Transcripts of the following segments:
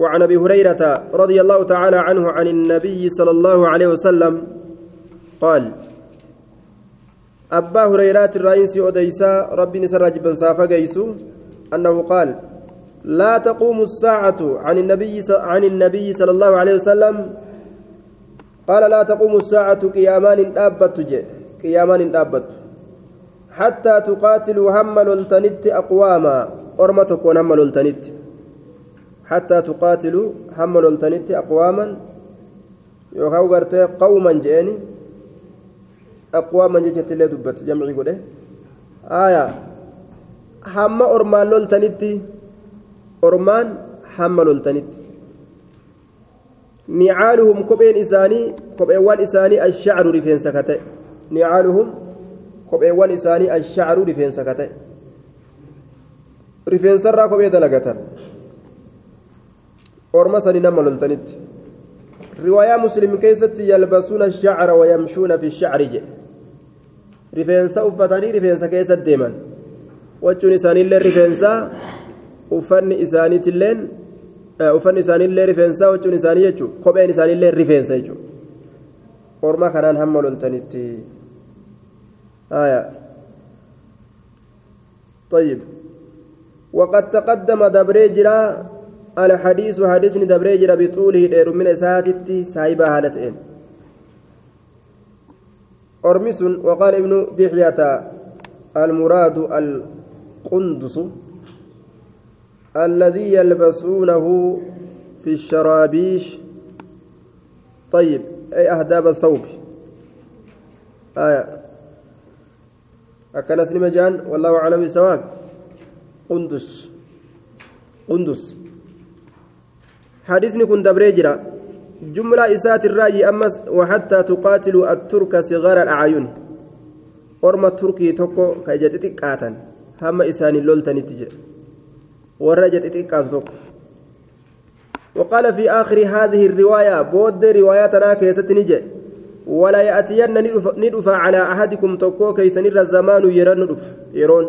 وعن أبي هريرة رضي الله تعالى عنه عن النبي صلى الله عليه وسلم قال أبا هريرة الرئيس أديسا ربي نسر بن صافا أنه قال لا تقوم الساعة عن النبي عن النبي صلى الله عليه وسلم. قال لا تقوم الساعة قيامان دابت قيامان دابت حتى تقاتلوا هم لولتنت أقواما أرمتك ونهم لولتنت. حتى تقاتلوا هم لولتنت أقواما يوكاو قوما جاني jechatti illee dubbate jamcii godhe aya hamma ormaan loltanitti ormaan hamma loltanitti nicaaluhum kopheen isaanii kopheewwan isaanii ashacru rifeensa ka ta'e nicaaluhum kopheewwan isaanii ashacru rifeensa ka ta'e rifeensarraa kophee dalagatan orma sanii nama loltanitti riwaayaa muslim keessatti yalbasuuna ashacra wayamshuuna fi shacri jedhe rifeensa uffatanii rifeensa keessa deeman wachuun isaaniillee rifeensaa uffanni isaaniitilleen uffanni isaaniillee rifeensaa wachuun isaanii jechuun kopheen isaaniillee rifeensa jechuudha orma kanaan hamma loltanitti طيب وقد تقدم دبريجرا الحديث حديث دبريجرا بطوله دير من ساتتي سايبا هالتين أرمس وقال ابن دحية المراد القندس الذي يلبسونه في الشرابيش. طيب أي أهداب الثوب. آية. أكن سلم جان والله أعلم بالصواب. قندس. قندس. حديثني كن دبريجرا جملة إسات الرأي أمس وحتى تقاتلوا الترك صغار الأعين. أرمى التركي توكو كيجتتك آتن هم إساني اللولتن تجي ورجتتك آتن وقال في آخر هذه الرواية بود رواياتنا كيست نجي ولا يأتين ندفع على أحدكم توكو كيسن الزمان يرن يرون.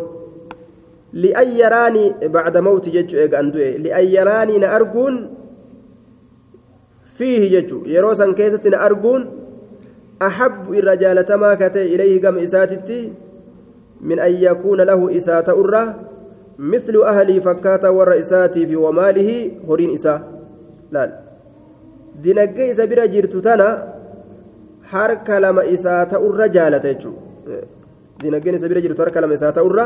لأن يراني بعد موت جج لأن يراني نأرجون yeroo san keessatti na arguun ahabbu irra jaalatamaa katee ilayhi gama isaatitti min an yakuuna lahu isaa ta'urra مثل أهلي فكاتا ور إساتي في وماله هورين إسا لا دينجي إسا بira jirtu tana harka lama isaa ta'urra jaalata jechuudha diinagdeen isa bira jirtu harka lama isaa ta'urra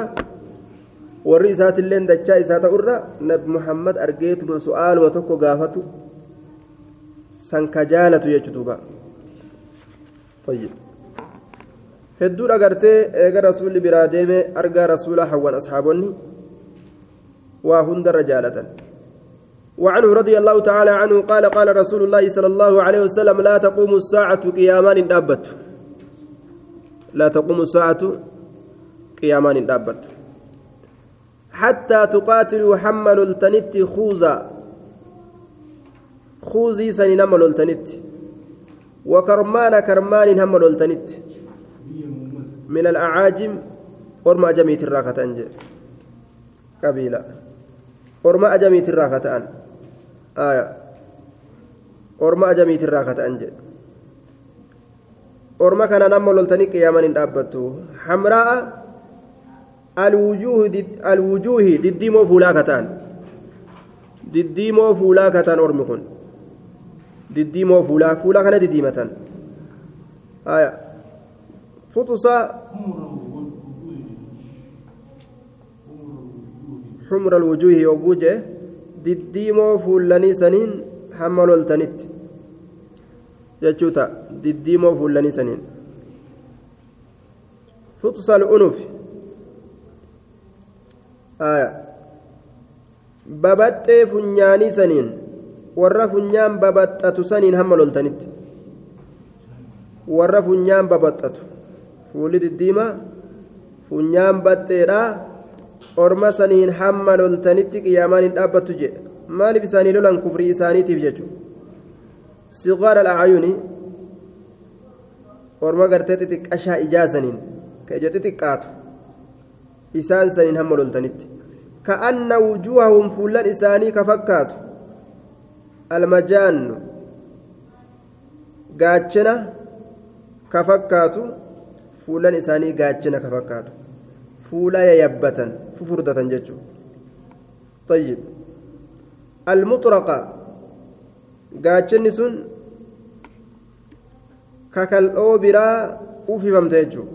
warri isaatillee dachaa isaa ta'urra nabi muhammad argeetuma su'aaluma tokko gaafatu san ka jaalatu jechuudha hedduu dhagartee eega rasuulli biraa deeme argaa rasuula hawwan asxaabonni waa hundarra jaalatan. وعنه رضي الله تعالى عنه قال قال رسول الله صلى الله عليه وسلم لا تقوم الساعة قيامان دابت لا تقوم الساعة قيامان دابت حتى تقاتل حمل التنت خوذا خوزي سني نما لولتنت وكرمان كرمان هم لولتنت من الأعاجم ورما جميت الراكة أنجي. قبيلة. ورما أجميت الراكة أن. آية. ورما أجميت الراكة أنجي. ورما كان نما لولتنت قياما دابتو. حمراء الوجوه دد الوجوه دديمو فولاكتان دديمو فولاكتان أرمي كن. Diddiimoo fuulaa fuulaa kana diddiimatan futusa xumra alwujuuhi yogguu jee diddiimoo fuullanii saniin hamma loltanitti jechuu ta'a diddiimoo fuullanii saniin futusa al'unufi babaxxee funyaanii saniin warra funyaan babaxxatu saniin hamma loltanitti warra funyaan babaxxatu fuulli diddiima funyaan baxxeedhaa orma saniin hamma loltanitti qiyaamaan hin dhaabbattu jedhe maaliif isaanii lolan kufrii isaaniitiif jechuudha sigaara al'aayuni orma gartee xixiqqashaa ijaasaniin ka ija xixiqqaatu isaan saniin hamma loltanitti ka'anna wujuuhahum fuullan isaanii ka fakkaatu almajaannu gaachana ka fakkaatu fuulan isaanii gaachana ka fakkaatu fuula yayabbatan fufurdatan jechuun. Tayyib. Almuxraqa gaachanni sun ka kal'oo biraa uffifamte jechuudha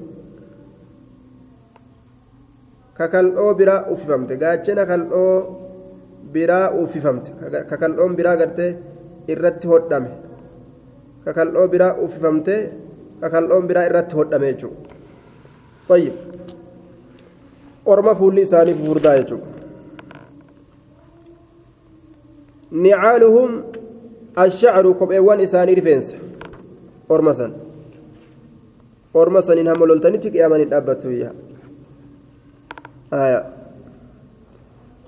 ka kal'oo biraa uffifamte gaachana kal'oo biraa uffifamte. Kakal'oon biraa gartee irratti hodhame. Kakal'oo biraa uffifamte kakal'oon biraa irratti hodhame jechuudha. Fayyad orma fuulli isaanii fufurdaa jechuudha. Nicaaluhum ashacru kopheewwan isaanii rifeensa. Orma san orma saniin hamma loltanitti qiyaamanii dhaabbattu yaa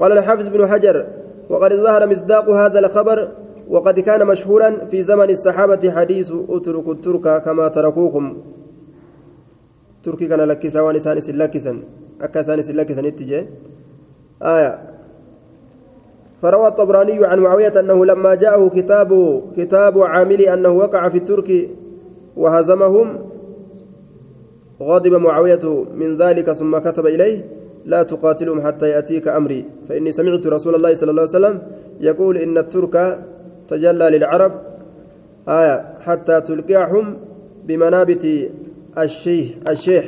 قال الحافظ بن حجر وقد ظهر مصداق هذا الخبر وقد كان مشهورا في زمن الصحابة حديث اتركوا الترك كما تركوكم. تركي كان لكسا ونسان سلكسا أكسان سلكسا اتجاه آية. فروى الطبراني عن معاوية أنه لما جاءه كتاب كتاب عاملي أنه وقع في الترك وهزمهم غضب معاوية من ذلك ثم كتب إليه. لا تقاتلهم حتى يأتيك أمري. فإني سمعت رسول الله صلى الله عليه وسلم يقول إن الترك تجلى للعرب. آية حتى تلقعهم بمنابت الشيح الشيح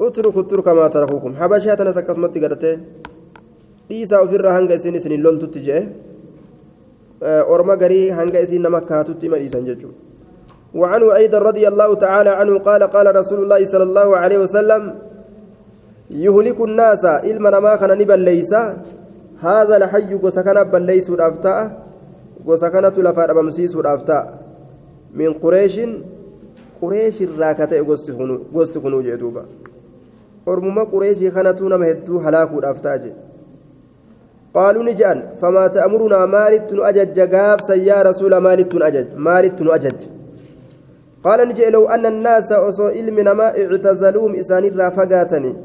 اتركوا الترك ما تركوكم. حبشات أنا سكت قدرته؟ dhiisaa ofirraa hanga isin isin loltutti jee orma garii hanga isin nama kaatutti وعنه أيضا رضي الله تعالى عنه قال قال رسول الله صلى الله عليه وسلم يهلك الناس إلما ما خنا نبل ليس. هذا الحي وسكن بل ليس الأفتاء وسكنة لفاد بمسيس الأفتاء من قريش قريش الراكتة غست كنو جدوبا أرمما قريش خنتون مهدو هلاكو الأفتاء قالوا نجان فما تأمرنا مالت أجج جاب يا رسول مالت أجج مالت أجج. قال نجي لو أن الناس أصو علمنا ما اعتزلوهم إساني رافقاتني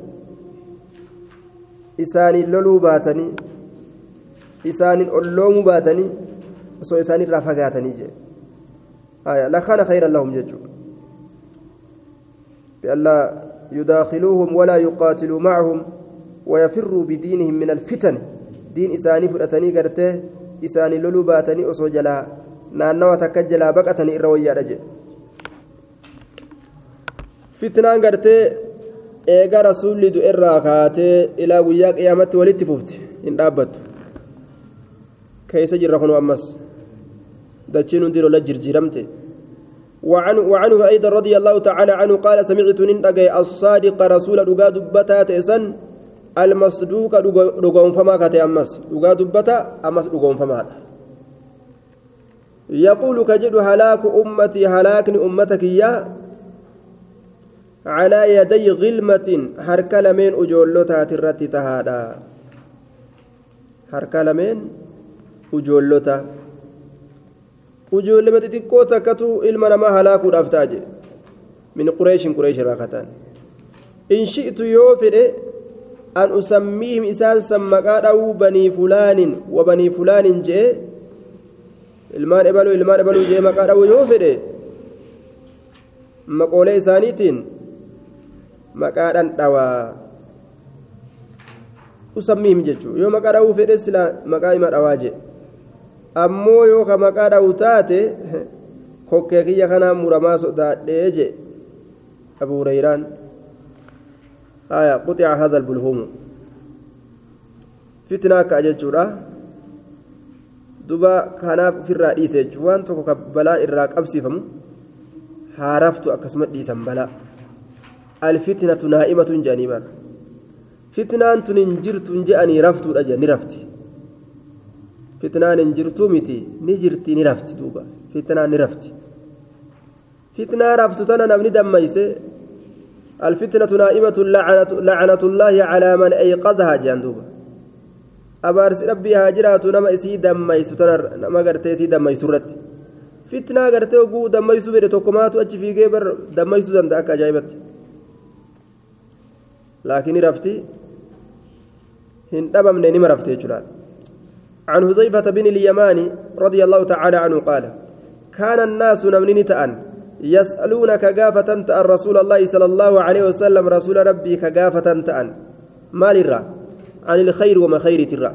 إساني لولو باتني إساني ألوم باتني أصو إساني رافقاتني جي آية لكان خيرا لهم ججو بألا يداخلوهم ولا يقاتلوا معهم ويفروا بدينهم من الفتن fudhatanii gartee isaanii loluu baatanii osoo jalaa naannawa takka jalaa baqatanii irra wayyaadha jedhe fitnaan gartee eega rasuulli du'erraa kaatee ilaa guyyaa qiyaamatti walitti fufte hin dhaabbattu. Keessa jirra kunu ammas dachiin hundi lola jirjiramte وعنه, وعنه أيضا رضي الله تعالى عنه قال سمعت نندقي الصادق رسول رقا دبتا تئسن المصدوق رقونفما كتي أمس. رقا دبتا أمس رقونفما يقول كجد هلاك أمتي هلاكني أمتك يا calaa yaday ilmatin harka lameen ujoollotaati irratti tahaadha harka lameen ujoollota ujoollema xixiqqoo takkatu ilma namaa halaakuudhaaf taaje min qureeshin qureesh irraa kataan in shi'tu yoo fedhe an usammiihim isaan san maqaa dhawuu banii fulaanin wa banii fulaanin jee ilmaan ebaluu ilmaan ebaluu jee maqaa dhawuu yoo fedhe maqoolee isaaniitiin maqaadhan dhawaa usammiihim jechuu yoo maqaa dha'uu fedhe sila maqaa ima dhawaa jee ammoo yoo ka maqaa dha'u taate kokkee kiyya kanaa muramaa sodaadhee je abu hurayraan haya quxica hada albulhumu fitna akka jechuudha duba kanaaf ofirraa dhiise jechuu waan tokko ka balaan irraa qabsiifamu haaraftu akkasuma dhiisan balaa alfitnatu naa'imatun jedhanii bara fitnaan tun hin jirtu je'anii raftuudha jedhan ni rafti fitnaan hin jirtuu miti ni jirti ni rafti duuba fitnaan ni rafti fitnaa raftu tana namni dammayse الفتنة نائمة لعنة, لعنة الله على من أيقظها جندوبا أبارس ربي هاجرات نما إسي دمي ستنر نما قرتي إسي دمي سرت فتنة قرتي وقو دمي سبير توكمات وأجي في جيبر دمي سودان داك أجايبت لكن رفتي هن دبم نيني رفتي جلال. عن حذيفة بن اليماني رضي الله تعالى عنه قال كان الناس نمنين تأن يسألونك كغافة تأن رسول الله صلى الله عليه وسلم رسول ربي كغافة تأن. مال الرا عن الخير وما خير ترى.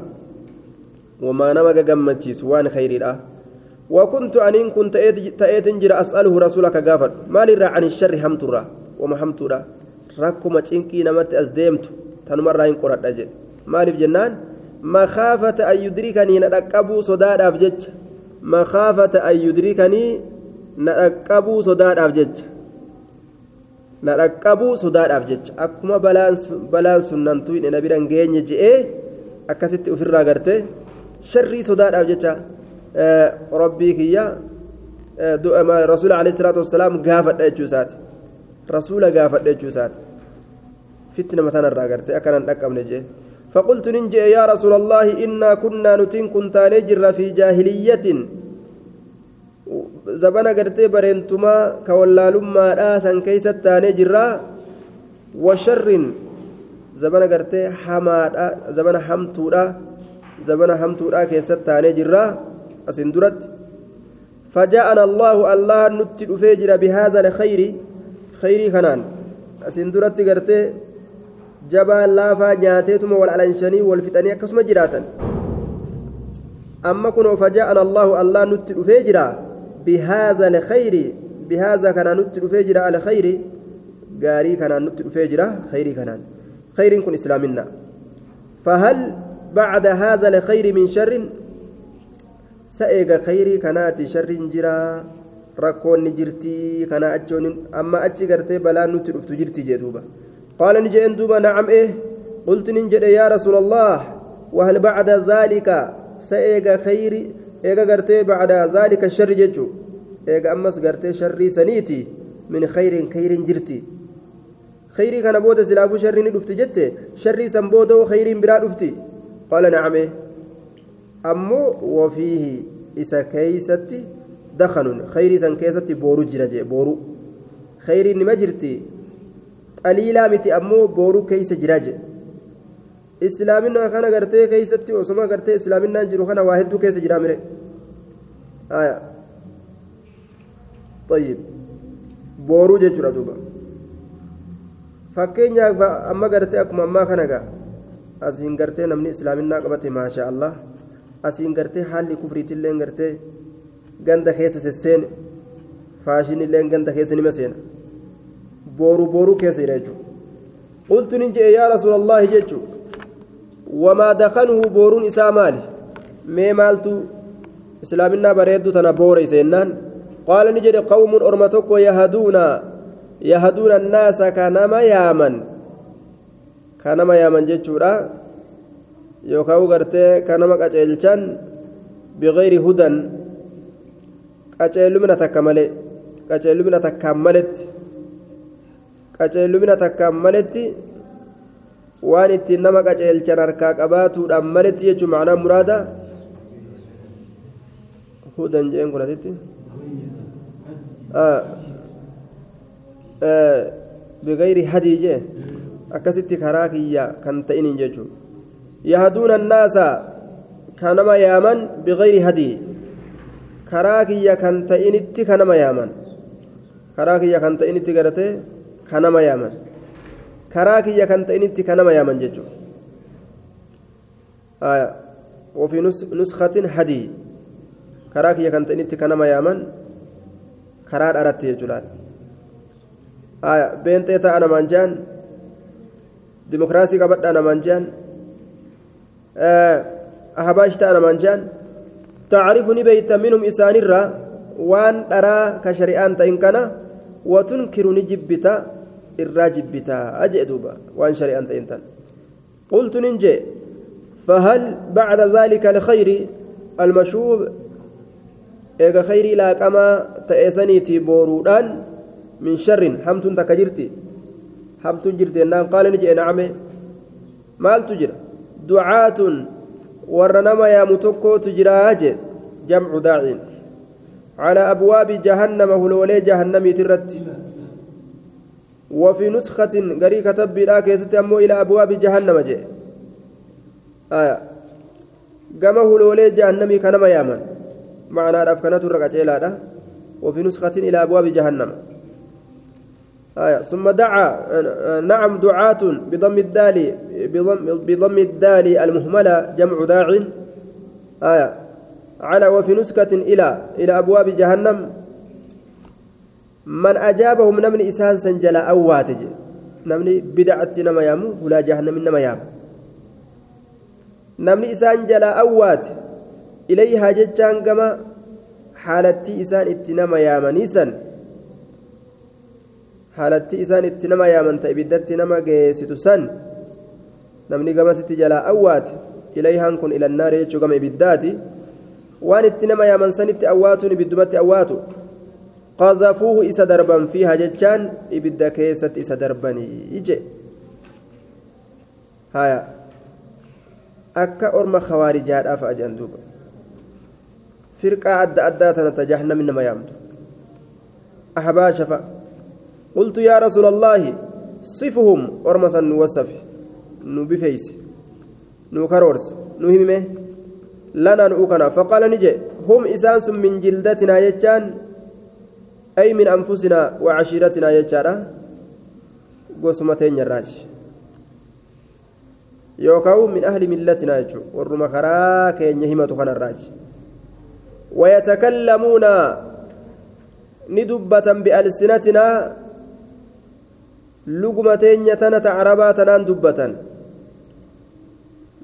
وما نمك قمتشيس وان خير الآه وكنت أنين كنت جرى أسأله رسولك غافر مال الرا عن الشر همت الرا وما همت الرا rakkuma cinqii namatti as deemtu tanumarraa hin qoradha jedhe maaliif jennaan makaafata an yudrikanii na dhaqqabuu sodaadhaaf jecha makaafata an yudrikanii na dhaqqabuu sodaadhaaf jecha na dhaqqabuu sodaadhaaf jecha akkuma balaan sun nantuu hin na biran geenye je'ee akkasitti ofirraa garte sharrii sodaadhaaf jecha rabbii kiyya rasuula alayhi salaatu wassalaam gaafadha jechuu isaati rasuula gaafadha jechuu isaati فتنة مثلا راغرت أكنا نقمن جي فقلت ننجي يا رسول الله إنا كنا نتين كنت نجر في جاهلية زبنا قرتي برنتما كولالما راسا كيست نجرا وشر زبنا قرتي حماد زبنا حمتودا زبنا حمتودا كيست نجرا أسندرت فجاءنا الله الله نتي فيجر بهذا الخير خيري كنان أسندرت قرتي jabaan laafaa nyaateetuma wal alanshanii wal fixanii akkasuma jiraatan amma kunoo fajaa'an allahu allah nutti dhufee jira bihaadha alkhayri bihaadha kana nutti dhufee jira alkhayri gaarii kanaan nutti dhufee jira khayrii kanaan khayriin kun islaaminna fahal bacda haadha alkhayri min sharrin sa eega khayrii kanaati sharrin jiraa rakkoonni jirtii kana achoon amma achi gartee balaan nutti dhuftu jirti jee duuba قال نجي دوبا نعم إيه؟ قلت ننجد يا رسول الله؟ وهل بعد ذلك سيغا خير؟ إيغا قرتي بعد ذلك الشر ججو إيغا أمس قرتي شري سنيتي من خير خير جرتي. خيري كان بودا سلافو شر ندفت جت شري سنبودا خير برا دفتي. قال نعم إيه. أمو وفيه إسا كيستي دخن خيري سن كيستي بورو جرجي بورو. خيري نما qaliilaa miti ammoo booruu keeysa jira jedhe islaaminaa kana gartee keeysatti osoma gartee islaaminaan jiru kana waa hedduu keessa jira mire aya طيب booruu jechuudha duuba fakkeenyaaf amma gartee akkuma ammaa kana gaa asiin gartee namni islaaminaa qabate maasha allah asiin gartee haalli kufriitillee gartee ganda keessa sesseene faashinillee ganda keessa nima seena بورو بورو كيس يرجو قلت ننجي يا رسول الله جيتشو. وما دخله بورون إساء مالي مي مالتو. إسلامنا بريدو تنا بوري سينان. قال نجد قوم أرمتك يهدون يهدون الناس كنما يامن. كنما يامن gartee kanama qaceelchan biqilii hudan qaceellumina takka malee qaceellumina takkaan maletti qaceellumina takkaan maletti waan ittiin nama qaceelchan harkaa qabaatuudhaan maletti jechuun macnaa muraada hudan jeen kun asitti bigayri hadii jee akkasitti karaa kiyya kan ta'iniin jechuun yahduuna annaasa kanama yaaman bigayri hadii karaa kiyya kan ta'initti kanama yaaman karaa kiyya kan ta'initti garatee kanama yaaman. Karaa kiyya kan ta'initti kanama yaaman jechuudha. وفي نسخة هدي كراك يكن تنتي كنما يامن كرار أردت يجلال آية بين تيتا أنا منجان ديمقراسي قبض أنا منجان أهباشت أنا منجان تعرفني بيت منهم إسان الرا وان أرى كشريان تإن كان وتنكرني جبتا irraa jibbitaa jee duuba waan shari'aan ta'in tan qultu فهل بعد ذلك الخير المشوب إيغا خيري لا كما تأسنيتي بورودان من شر حمتون تكجرتي. حمتون جرتي. نان قال نجي نعم. مال تجرى. دعاة ورنما يا متكو تجراج جمع داع على أبواب جهنم هلولي جهنم ترت وفي نسخة قري كتب بلا كيست أمو إلى أبواب جهنم جي آية. huloolee jahannamii kanama yaaman macnaadhaaf kanatu irra qaceelaadha وفي نسخة إلى أبواب جهنم. آية. ثم دعا. نعم دعاة بضم الدال بضم, بضم الدال المهملة جمع داع. آية. على وفي نسكة إلى إلى أبواب جهنم. من أجابهم نمن إسان سنجل أواتج نمن بدعة نما يامو ولا جهنم نما يام نمن إسان جل أوات إليها جتان كما حالتي إسان اتنما يامنيسا حالتي إسان اتنما يامن تأبدت نما جيسيتو سن. نمني كما ستجلا أوات إليها كن إلى النار يجو كما إبداتي. waan itti nama yaaman sanitti awwaatuun ibiddumatti awwaatu ibidda keessatti isa darbanii ije haya akka orma kawaarijaadhaaf ajan duuba firqaa adda addaa tanata jahannami nama yaamtu ahbaasha fa qultu yaa rasuula allaahi sifuhum orma san nu wasafi nu bifeeyse nu karoorse nu himime لنا نؤكنا فقال نجي هم إسانس من جلدتنا يجان أي من أنفسنا وعشيرتنا يجارا قسمتين الراج يوكاو من أهل ملتنا يجو. ورما خراك يهمة خنا الراج ويتكلمون ندبة بألسنتنا لقمتين يتنة عرباتنا دبة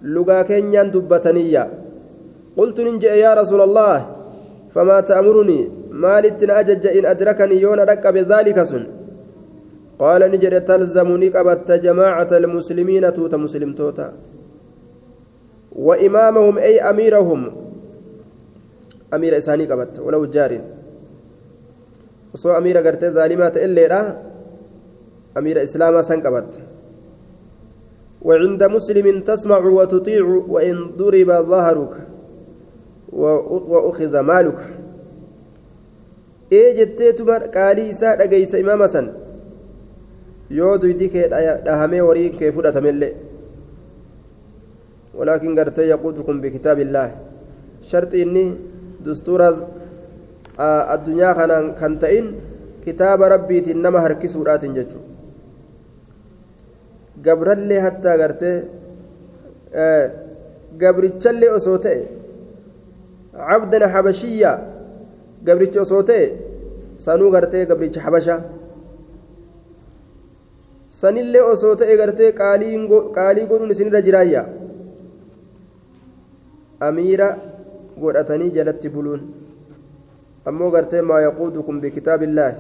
لقا كينيان دبتنية قلت ننجئ يا رسول الله فما تأمرني؟ مالت أجج إن أدركني يون رك بذلك سن. قال نجد تلزمني قبت جماعة المسلمين توت مسلم توتا. وإمامهم أي أميرهم. أمير إساني قبت ولو جار. وصو أمير قرتي ظالمات إلا أمير إسلاما سن قبت وعند مسلم تسمع وتطيع وإن ضرب ظهرك. وأخذ مالك. Ee jetteetuma qaalii isaa dhageysa imaama san. Yoo duydi kee dhahamee warii kee fudhatamellee ولكن قرت يقودكم بكتاب الله شرط إني دستور الدنيا كان كنتين كتاب ربي إنما هركس ورات جتو قبر اللي حتى قرت قبرتش اللي أصوته cabdan habashiyya gabrichi osoo ta'e sanuu gartee gabricha habasha sanillee osoo ta'e gartee qaalii godhuun isinirra jiraayya amiira godhatanii jalatti buluun ammoo gartee maa yaquudukum bikitaabillaahi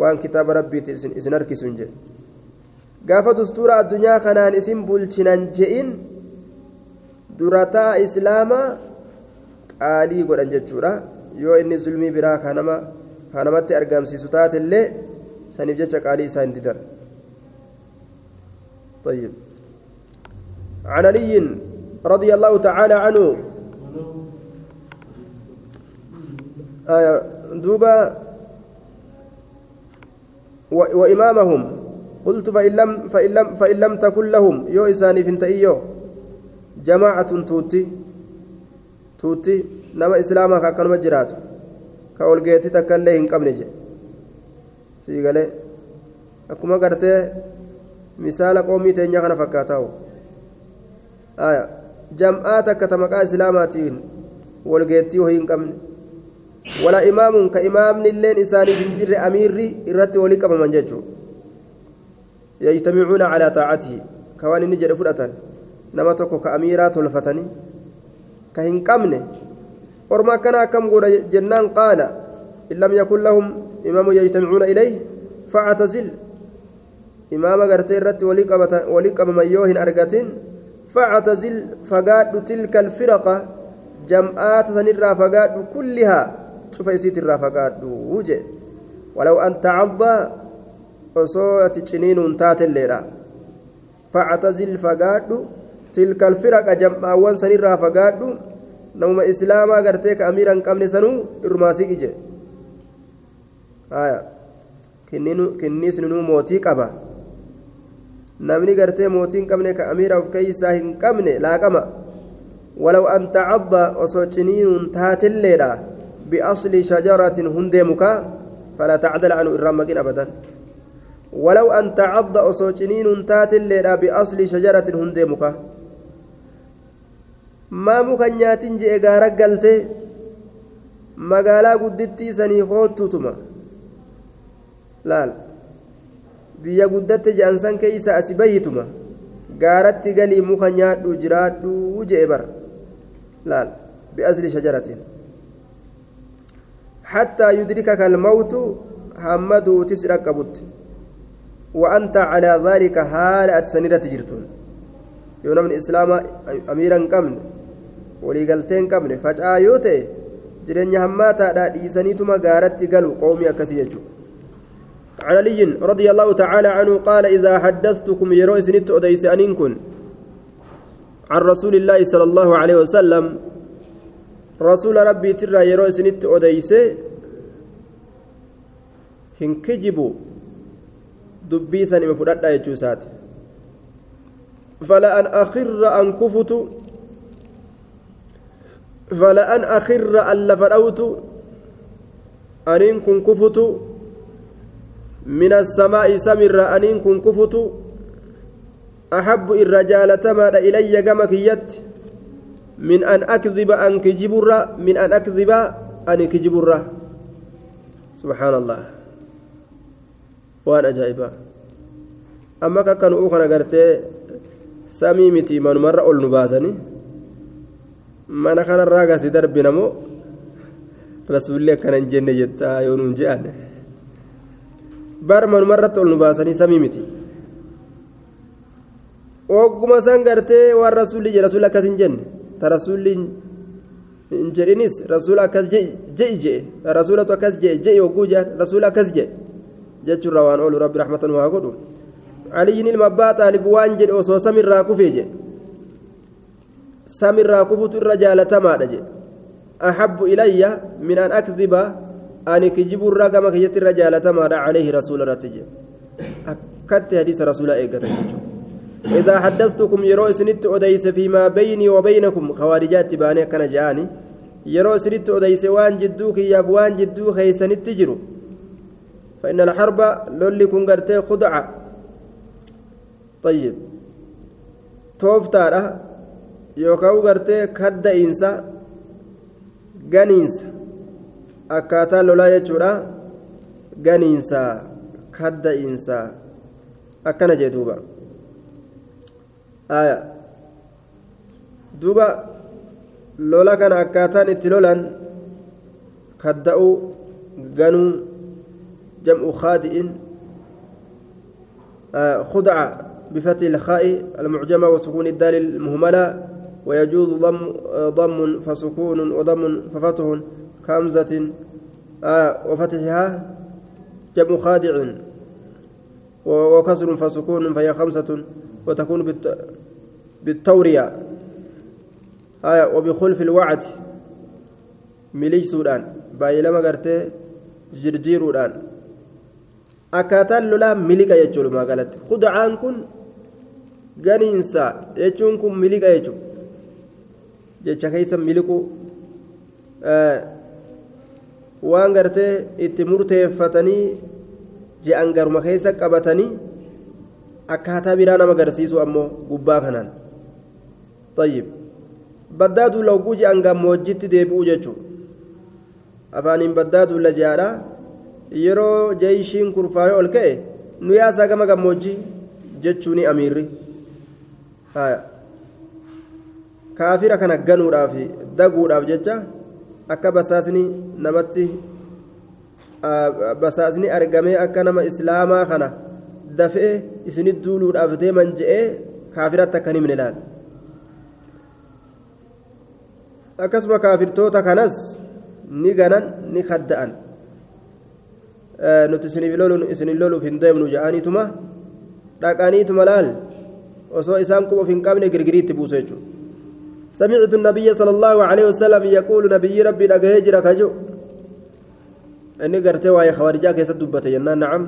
waan kitaaba rabbiiti isin harkisuun jedhe gaafa dustuura addunyaa kanaan isin bulchinan je'in durataa islaamaa qaalii godhan jechuudha yoo inni zulmii biraa kanamatti argamsiisu taatellee saniif jecha qaalii isaa hin didan. طيب عن علي رضي الله تعالى عنه آية دوبا وإمامهم قلت فإن لم فإن لم فإن لم تكن لهم يو إساني فنتئيو جماعة توتي tuutti. Nama islaamaa ka akkanuma jiraatu ka olgeetti takka illee hin qabne je sii galee akkuma gartee misaala qoomii teenya kana fakkaataa'u jam'aa takka ta maqaa islaamaatiin walgeettii wahii hin qabne wala imaamuun ka imaamni illeen isaaniif hin jirre amiirri irratti walii qabaman jechuudha yajtamicuuna calaa taacatihi ka waan inni jedhe fudhatan nama tokko ka amiiraa tolfatanii ka hin qabne jennaan qaala in lam yakun lahum imaamu yajtamicuuna ilayh factazil imaama gartee irratti walii qabaman yoo hin argatin factazil fagaadhu tilka alfiraqa jam'aata sanirraa fagaadhu kullihaa cufa isiitirraa fagaadhu je walaw an tacadda osoo ati ciniinuun taatelleedha factazil fagaadhu tilka alfiraqa jam'aawwan sanirraa fagaadhu namuma islaamaa gartee ka amiira hin qabne sanuu irmaasii ije kinniis ninuu mootii qaba namni gartee mootii hin qabne ka amiira of keeysaa hin qabne laaqama ولو أن تعض وصوتنين تات الليلة بأصل شجرة هندمك فلا تعدل عنه إرامك أبدا ولو أن تعض وصوتنين تات الليلة بأصل شجرة هندمك ما مكنيات جئ غارق قلته magaalaa guddittii sanii hoottuutuma laal biyya guddatte je'ansan keeysa asi bayituma gaaratti galii muka nyaadhu jiraadhu je'e bara laal bi'asli shajaratin حتى يدركك الموت همدو تسرق قبط وأنت على ذلك حال أتسنيرة تجرتون يوم من الإسلام أميرا قمن ولي قلتين قمن فجأة يوتي jireenya hammaataadha dhiisaniituma gaaratti galu qoomii akkasii jechuudha. عن علي رضي الله تعالى عنه قال إذا حدثتكم يرو سنت أديس أنينكن عن رسول الله صلى الله عليه وسلم رسول ربي ترى يرو سنت أديس هنكجبوا دبي سني مفرد يجوسات فلا أن أخر أن كفت فلأن أخر ألا فرأوت أنين كن كفت من السماء سمر أنين كن كفت أحب الرجال تمر إلي كمك يت من أن أكذب أن كجبر من أن أكذب أن كجبر. سبحان الله. وأنا أجائبا أما كانوا أخرى قرتي سمي متي من مرة أول نباسني mana kanarraa gasi darbinamoo rasuulli akkana hin jenne jettaa yoo nuun je'an bar manumarratti ol nu baasanii samii miti ogguma san gartee waan rasuulli jedhe rasuulli akkas hin jenne ta rasuulli hin jedhinis rasuula akkas je'i je'e rasuulatu akkas je'e je'i hogguu je'an rasuula akkas je'e jechuurraa waan oolu rabbi raxmatan waa godhu aliyyin ilma abbaa xaalib waan jedhe osoo samirraa kufee jedhe samirraa kufutu irra jaalatamaadha jedhe axabbu ilayya min an akdiba ani kijiburraa gama kiyyatti irra jaalatamaadha calayhi rasuula irratti jedhe akkatti hadiisa rasuula eeggatan jechuudha إذا حدثتكم يرو سنت أديس فيما بيني وبينكم خوارجات باني كان جاني يرو سنت أديس وان جدوك يا بوان جدوك هيسن التجرو فإن الحرب لولي كن خدعة طيب توفتارة yookaan gartee kadda'iinsa ganiinsa akkaataa lolaa jechuudha ganiinsa kadda'iinsa akkana jee duuba duuba lola kana akkaataan itti lolan kadda'uu ganuu jam'u khaadi'in خدعة بفتح الخاء المعجمة وسكون الدال المهملة ويجوز ضم ضم فسكون وضم ففتح كامزة آه وفتحها جمع خادع وكسر فسكون فهي خمسة وتكون بالت... بالتورية. آه وبخلف الوعد ملي سودان. باي لما قرتي جرجيرودان akkaataan lolaa miliqa jechuudha magaalatti kudacaan kun ganiinsa jechuun kun miliqa jechuudha jecha keessa miliqu waan gartee itti murteeffatanii je'an garuma keessa qabatanii akkaataa biraa nama agarsiisu ammoo gubbaa kanaan. Tayyib. Baddaa duula hogguu je'an gammoojjitti deebi'u jechuudha. Afaaniin baddaa duula je'aadha. Yeroo jeeshiin kurfaayee ol ka'e nu yaasaa gama gammoojjii jechuuni amiirri kaafira kana ganuudhaaf daguudhaaf jecha akka basaasni namatti basaasni argamee akka nama islaamaa kana dafee isinit duuluudhaaf deeman je'ee kaafiratti akka himne laal akkasuma kaafirtoota kanas ni ganan ni kadda'an nuti isinii loluuf hin deemnu ja'aniituma dhaqaniituma laal osoo isaan quba of hin qabne girgiriitti buusu jechuudha سمعت النبي صلى الله عليه وسلم يقول نبي ربي لقهجر كجو. إني قرتي وأي خوارجا كيست دبت جنان نعم.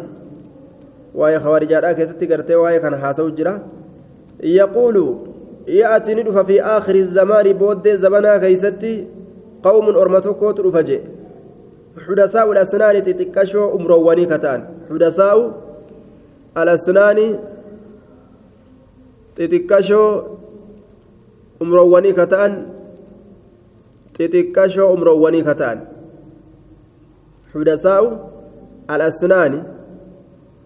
وأي خوارجا كيست قرتي وأي كان حاسو جرا. يقول يأتي ندف في آخر الزمان بود زمنا كيستي قوم أرمتكوت رفجي حدثاء الأسنان تتكشو أمرواني كتان. حدثاء الأسنان تتكشو أمرواني كتان تتكشو أمرواني كتان حدثاء الأسنان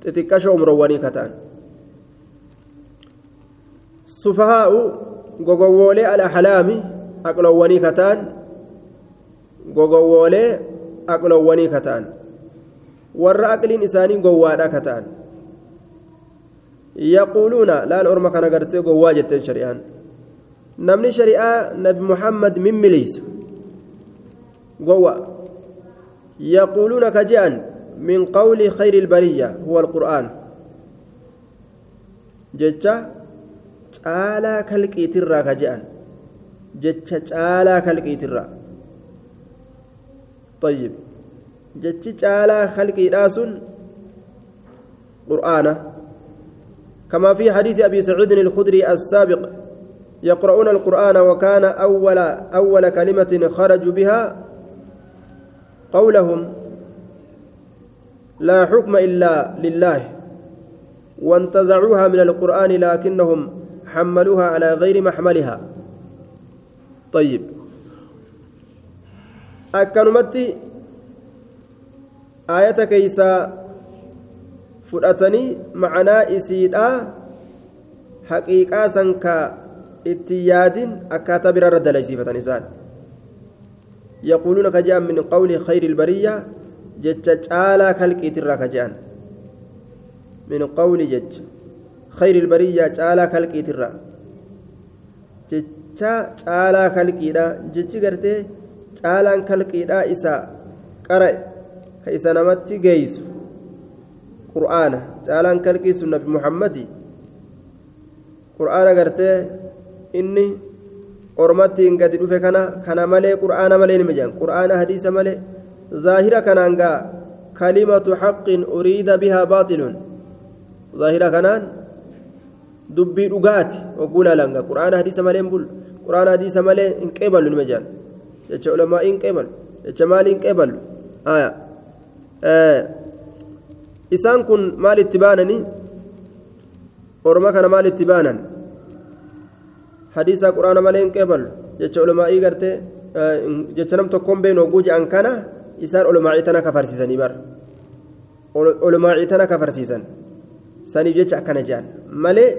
تتكشو أمرواني كتان سفهاء غوغولي الأحلام أقلواني كتان غوغولي أقلواني كتان warra aqliin isaanii gowwaadha ka ta'an. Yaquuluuna laal orma kana gartee gowwaa jetteen shari'aan. Namni shari'aa nabi muhammad mimmileysu gowwa yaquuluuna ka je'an min qawli khayri ilbariyya huwa alqur'aan jecha caalaa kalqiitirraa ka je'an jecha caalaa kalqiitirraa طيب jechi caalaa khalqiidhaa sun qur'aana كما في حديث أبي سعيد الخدري السابق يقرؤون القرآن وكان أول أول كلمة خرجوا بها قولهم لا حكم إلا لله وانتزعوها من القرآن لكنهم حملوها على غير محملها. طيب. أكنمتي آية كيسا macanaa isiidhaa haqiiqaa san ka itti yaadin akkaataa biraa irra dalaysiifatan isaan yaquuluuna ka je'an min qawli khayri ilbariyya jecha caalaa kalqiitirraa ka je'an min qawli jecha khayri ilbariyya caalaa kalqiitirraa jecha caalaa kalqiidha jechi gartee caalaan kalqiidhaa isa qara'e ka isa namatti geeysu qur'aana caalaan kalqiisu nabi muhammadi qur'aana gartee inni ormattiin gadi dhufe kana kana malee qur'aana malee nima jedhan qur'aana hadiisa malee zaahira kanaan gaa kalimatu haqqin uriida bihaa baaxilun zaahira kanaan dubbii dhugaati ogguu laalanga qur'aana hadiisa malee bulu qur'aana hadiisa malee hin qeeballu nima jedhan jecha ulamaa hin qeeballu jecha maalii hin qeeballu isaan kun maal itti baananii orma kana maal itti baanan hadiisa quraana malee hin qeebalu jecha ulumaa'ii gartee jecha nam tokkoon beenu hogguu je'an kana isaan ulumaa'ii tana kafarsiisanii bar ulumaa'ii tana kafarsiisan saniif jecha akkana je'an malee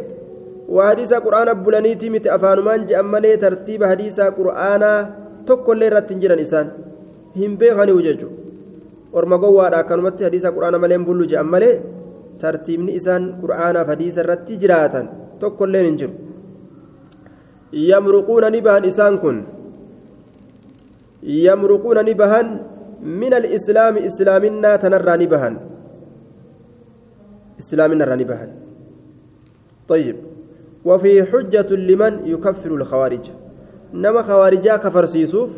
waa hadiisa quraana bulaniitii miti afaanumaan je'an malee tartiiba hadiisa quraanaa tokkollee irratti hin jiran isaan hin beekaniihu jechuudha. orma gowwaadha akkanumatti hadiisa quraana malee bullu je'an malee tartiibni isaan qur'aanaaf hadiisa irratti jiraatan tokkolleen hin jiru yamruquuna ni bahan isaan kun yamruquuna ni bahan min alislaami islaaminaa tanarraa ni bahan islaaminarraa ni bahan طيب وفي حجة لمن يكفر الخوارج نما خوارجا كفر سيسوف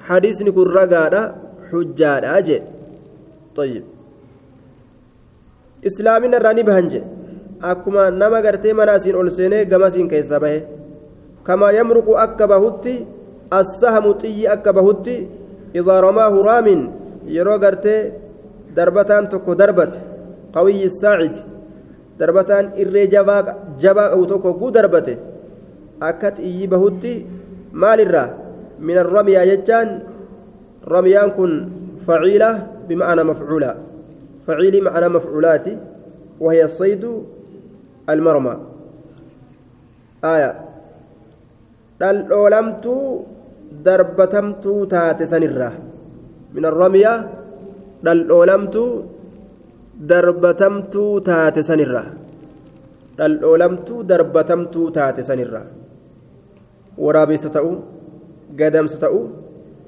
حديث نكون رقادا حجة أجل طيب irraa ni bahan jedhe akkuma nama gartee mana asiin ol seenee yamruqu akka bahutti assahamu xiyyi akka bahutti idaa ramaahu raamin yeroo gartee darbataan tokko darbate qawiyyi saacid darbataan irree jabaa qabu tokko guu darbate akka xiyyi bahutti maalirraa min arramiyaa jechaan ramiyaan kun faciila بمعنى مفعولا فعيل معنى مفعولات وهي الصيد المرمى آية الأولمت دربتمت تات سنرة من الرمية الأولمت دربتمت تات سنرة الأولمت دربتمت تات سنرة ورابي ستأو قدم ستأو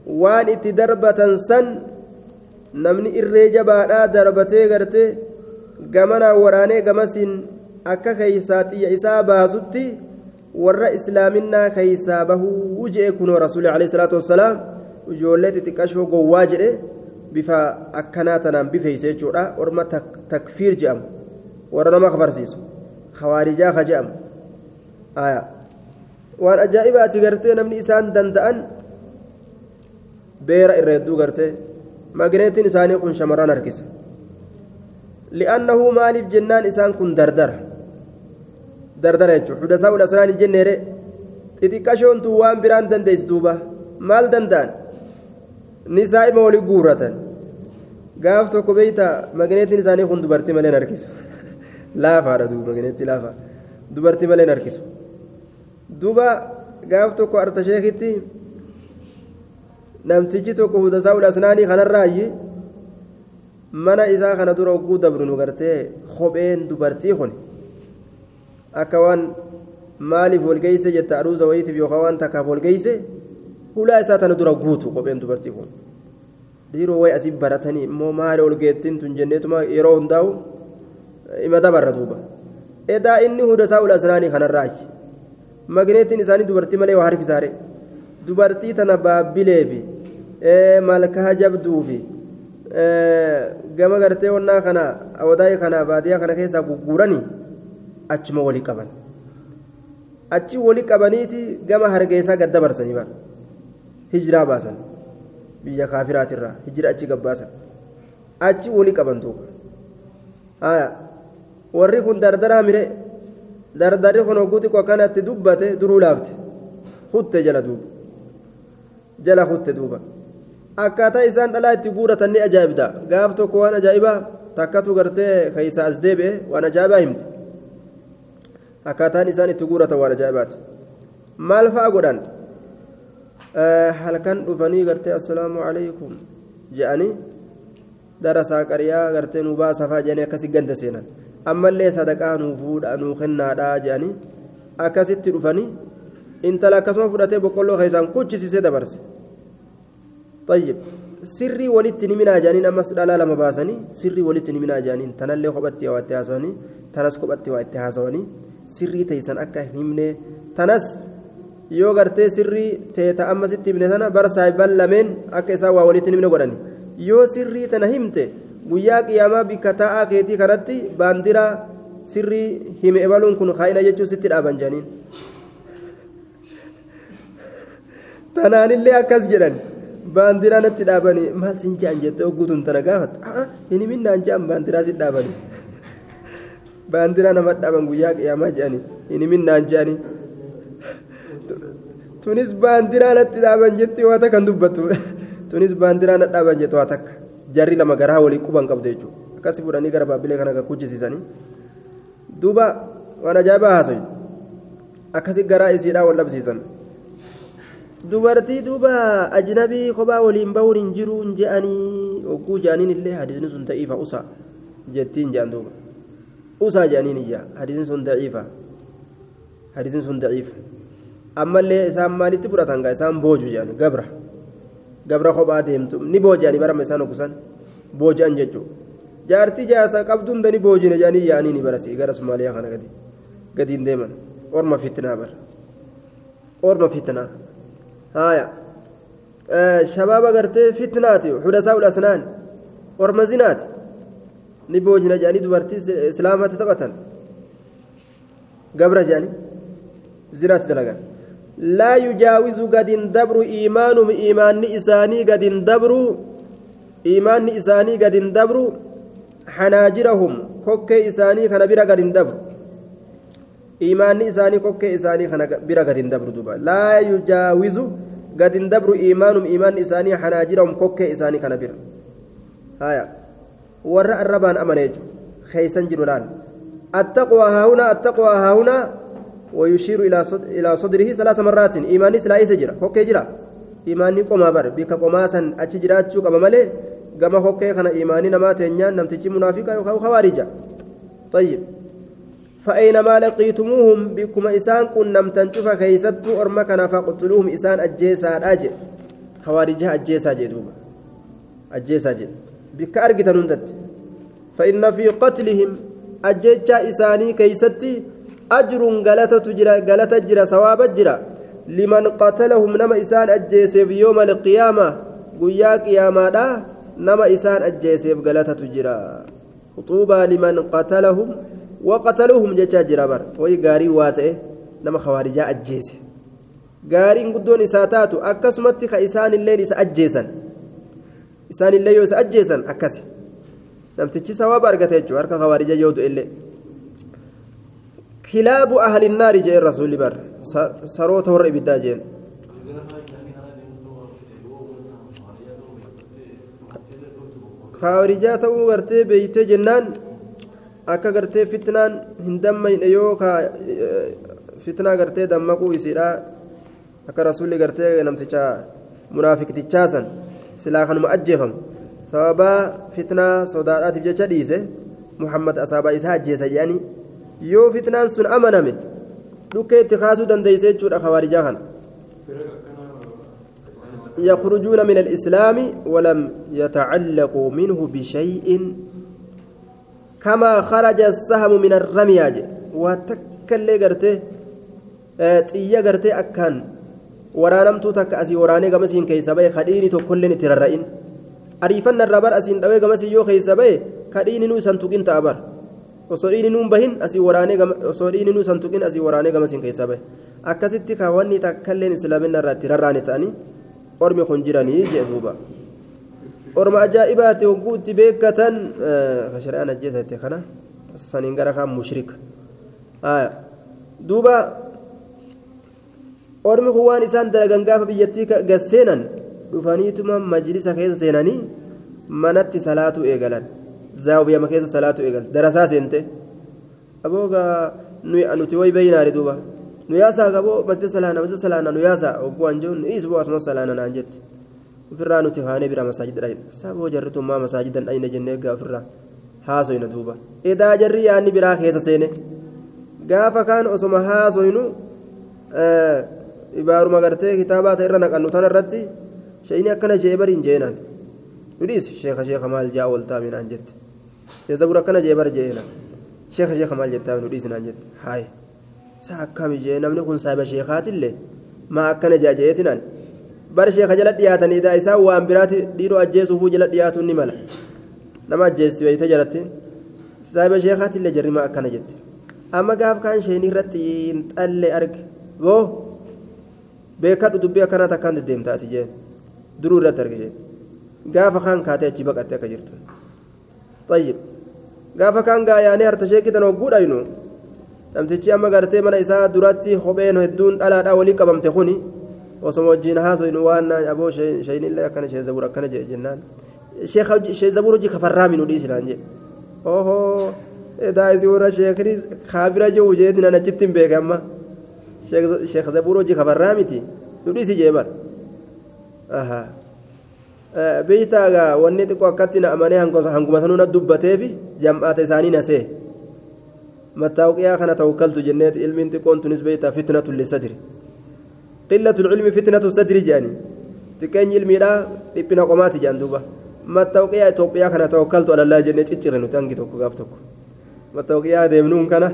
وان اتي دربة سن namni irree jabaadhaa darbatee gartee gamanaan waraanee gamasiin akka keeysaa xiyya isaa baasutti warra islaaminaa keeysaa bahuu je'e kunoo rasuuli alayhi salaatu wassalaam ijoollee xixiqqashoo gowwaa jedhe bifa akkanaa tanaan bifeeyse jechuudha orma takfiir je'amu warra nama kafarsiisu khawaarijaa ka je'amu waan ajaa'ibaati gartee namni isaan danda'an beera irra hedduu gartee magneetiin isaanii kun shamarran harkisa li'annahu maaliif jennaan isaan kun dardara dardara jechuudha hudasaa ulasraan hin jenneere xixiqqashoontu waan biraan dandeessi duuba maal danda'an nisaa ima walii guurratan gaaf tokko beeyta magneetiin isaanii kun dubartii malee harkisu laafaadha duuba magneetii laafaa dubartii malee harkisu duuba gaaf tokko artasheekitti namtichi tokko hudasaa ulasnaanii kanarraayyi mana isaa kana dura ogguu dabru nu gartee kopheen dubartii kun akka waan maaliif walgeeyse jetta aduuza wayitiif yookaan waan takkaaf walgeeyse hulaa isaa tana dura guutu kopheen dubartii kun dhiiroo wayi asii baratanii immoo maali olgeettiin tun jenneetuma yeroo hundaa'u ima dabarra duuba edaa inni hudasaa ulasnaanii kanarraayi magneetiin isaanii dubartii malee waa harkisaare dubartii tana baabbileefi malkaa jabduufi gama gartee wannaa kana awadaa'e kana baadiyyaa kana keessaa gugguuranii achuma walii qaban achi walii qabaniiti gama hargeessaa gad dabarsanii bara hijiraa baasan biyya kaafiraatirraa hijira achi gabbaasan achi walii qaban duuba warri kun dardaraa mire dardarri kun hogguu xiqqoo dubbate duruu laafte hutte jala duuba jala hutte duuba akkaataa isaan dhalaa itti guuratan ni ajaa'ibda gaaf tokko waan ajaa'ibaa takkatu gartee keeysa as deebi'e waan ajaa'ibaa himte akkaataan isaan itti guuratan waan ajaa'ibaati maal fa'a godhan halkan dhufanii gartee assalaamu alaykum je'anii darasaa qariyaa gartee nu baasafaa jedhanii akkasi ganda seenan ammallee sadaqaa nuu fuudha nuu kennaadhaa jedhanii akkasitti dhufanii intala akkasuma fudhatee boqqolloo keessaan kuchisiisee dabarse طيب sirrii walitti ni minaa jaaniin ammas dhalaa lama baasanii sirrii walitti ni minaa jaaniin tanallee kophatti waa itti haasawanii tanas kophatti waa itti haasawanii sirrii teessan akka himne tanas yoo gartee sirrii teeta ammasitti himne sana bara saahiban lameen akka isaan waa walitti himne godhani yoo sirrii tana himte guyyaa qiyaamaa bikka taa'aa keetii kanatti baandiraa sirrii hime ebaluun kun kaa'ina jechuun sitti dhaaban jaaniin tanaanillee akkas jedhan baandiraa natti dhaabanii maal sin je'an jettee ogguutuun tana gaafatu hin himinnaan je'an baandiraa si dhaabanii baandiraa nama dhaaban guyyaa qiyaamaa je'anii hin himinnaan je'anii tunis baandiraa natti dhaaban jettee waa takka dubbattu tunis baandiraa natti dhaaban jette waa takka jarri lama garaa walii quban qabdu jechuudha akkasi fudhanii gara baabbilee kana kuchisiisanii duuba waan ajaa'ibaa haasayu akkasi garaa isiidhaa wal dhabsiisan. dubartii duuba ajnabii kophaa waliin bahuun hin jiru hin je'anii hogguu je'aniin illee hadiisni sun da'iifa usa jettiin je'an duuba usaa je'aniin iyya hadiisni sun da'iifa hadiisni sun da'iifa ammallee isaan maalitti fudhatan gaa isaan booju je'ani gabra gabra kophaa deemtu ni booji'ani barama isaan okusan booji'an jechuudha jaartii jaasa qabduun dani boojine je'anii yaa'anii ni barasi gara somaaliyaa kana gadi gadiin deeman orma fitnaa bara orma fitnaa. هايا آه شباب قرتي فتناتي حدثاء الأسنان ورمزينات نبوجنا جاني دبرتي إسلامات تبتن قبر جاني زنات دلقا لا يجاوز قد دبر إيمان إيمان إساني قد دبر إيمان إساني قد دبر حناجرهم كوكي إساني كان بira قد دبر iimaanni isaanii kokkee isaanii kana bira gad hin dabru duba laa yujaawizu gad hin dabru iimaanum iimaanni isaanii hanaajirahum kokkee isaanii kana bira haya warra arrabaan amane jechu keeysan jiru laal. Attaqwaa haahunaa attaqwaa إلى صدره ثلاث مرات إيماني سلا إيسا جرا كوكي جرا إيماني قوما بر بك قوما سن أتش جرات شو قما ملي قما كوكي خنا إيماني نما تنيان نمتجي منافقا يخاو خوارجا طيب فأينما لقيتموهم بكم إسان كن نم تنشف كيست أرمكنا فقتلوهم إسان أجيسا أجي خوارجها أجيسا جدوبا أجيسا جد بك أرقت نندت فإن في قتلهم أجيتشا إساني كيستي أجر غلطة جرا غلطة جرا ثواب جرا لمن قتلهم نما إسان أجيسي في يوم القيامة قيا قياما نما إسان أجيسي غلطة جرا خطوبة لمن قتلهم وقتلوهم جتا جرابر وي غاري واتئ نما خوارجا أجيسي gaariin guddoon isaa taatu akkasumatti ka isaanillee isa ajjeesan isaanillee yoo isa ajjeesan akkasi namtichi sawaaba argate jechuudha harka kawaarija yoo du'ellee kilaabu ahlinnaari jeen rasuulli bar saroota warra ibiddaa jeen kaawarijaa ta'uu gartee beeytee jennaan akka gartee fitnaan hin dammayne yoo fitnaa gartee dammaquu isiidha akka rasuulli gartee namticha munaafiqtichaasan silaa kanuma ajjeefamu sababaa fitnaa sodaadhaatiif jecha dhiise muhammad asaabaa isaa ajjeesa jedhanii yoo fitnaan sun amaname dhukkee itti kaasuu dandeeyse jechuudha kawaarijaa kana يخرجون من الإسلام ولم يتعلقوا منه بشيء كما خرج السهم من الرمياج وتكلي قرته xiyya gartee akkaan waraanamtuu takka asii waraanee gamasiin keessa bahe kadhiini tokkolleen itti rarra'in ariifanna irraa bar asiin dhawee gamasii yoo keessa bahe kadhiini nuu isan tuqin ta'a bar osoo dhiini nuun bahin asii waraanee osoo dhiini nuu isan tuqin asii waraanee gamasiin keessa bahe akkasitti kaawwanni takkalleen islaaminna irraa itti rarraane ta'anii ormi kun jiranii jee duuba orma ajaa'ibaati hogguu itti beekatan shari'aan ajjeesa itti kana saniin gara kaan mushrika duuba ormi kun waan isaan dalagan gaafa biyyattii gasseenan dhufaniituma majlisa keessa seenanii manatti salaatu eegalan zaawiyama keessa salaatu eegalan darasaa seente aboogaa nuti way beeynaari duuba nu yaasaa qaboo masjida salaana masjida salaana nu yaasaa ogguu anjoon dhiis boo asuma salaana naan jetti ofirraa nuti haanee bira masaajida dhayne saboo jarritummaa masaajidan dhayne jennee gaa ofirraa haasoyna duuba edaa jarri yaanni biraa keessa seene gaafa kaan osoma haasoynu ibaaruma gartee kitaabaa ta'e irra naqannu tana irratti bariin jeenaan nudhiis sheeka sheeka maal jaa ooltaa minaan jette sheezabur akkana jee bar jeena sheeka sheeka maal jettaa nudhiis naan jette haay saa akkami jee namni kun saahiba sheekaatillee maa akkana jaa jeetinaan bar sheeka jala dhiyaatanii daa isaa waan biraati dhiiroo ajjeesuufuu jala dhiyaatuun ni mala nama ajjeesti wayita jalatti saahiba sheekaatillee jarri maa akkana jette amma gaaf kaan sheenii irratti xallee arge boo beekadhu dubbii akkanaa takkaan deddeemtaati jeen duruu irratti arge jeen gaafa kaan kaatee achi baqatte akka jirtu tayyib gaafa kaan gaayaanee harta sheekitan hogguudha yinu namtichi amma gartee mana isaa duratti kopheen hedduun dhalaadhaa walii qabamte kuni osoma wajjiin haasoynu waan aboo sheenillee akkana shee zabur akkana jee jennaan shee zabur hojii kafarraa minu dhiisinaan jee ohoo daa'isi warra sheekni kaafira jiru jeetiin achitti hin beeke amma zabuur hojii kafarraa miti dhudhisi jee bar beeytaagaa wanni xiqqoo akkatti na amanee hanguma sanuu na dubbateefi jam'aata isaanii nasee mattaawqiyaa kana tawakkaltu jenneeti ilmiin xiqqoon tunis beeytaa fitnatu lisadri qillatu ilmi fitnatu sadri jedhanii xiqqeenyi ilmiidhaa dhiphina qomaati jedhan duuba mattaawqiyaa Itoophiyaa kana tawakkaltu alallaa jennee ciccire nuti hangi tokko gaaf tokko mattaawqiyaa deemnuun kana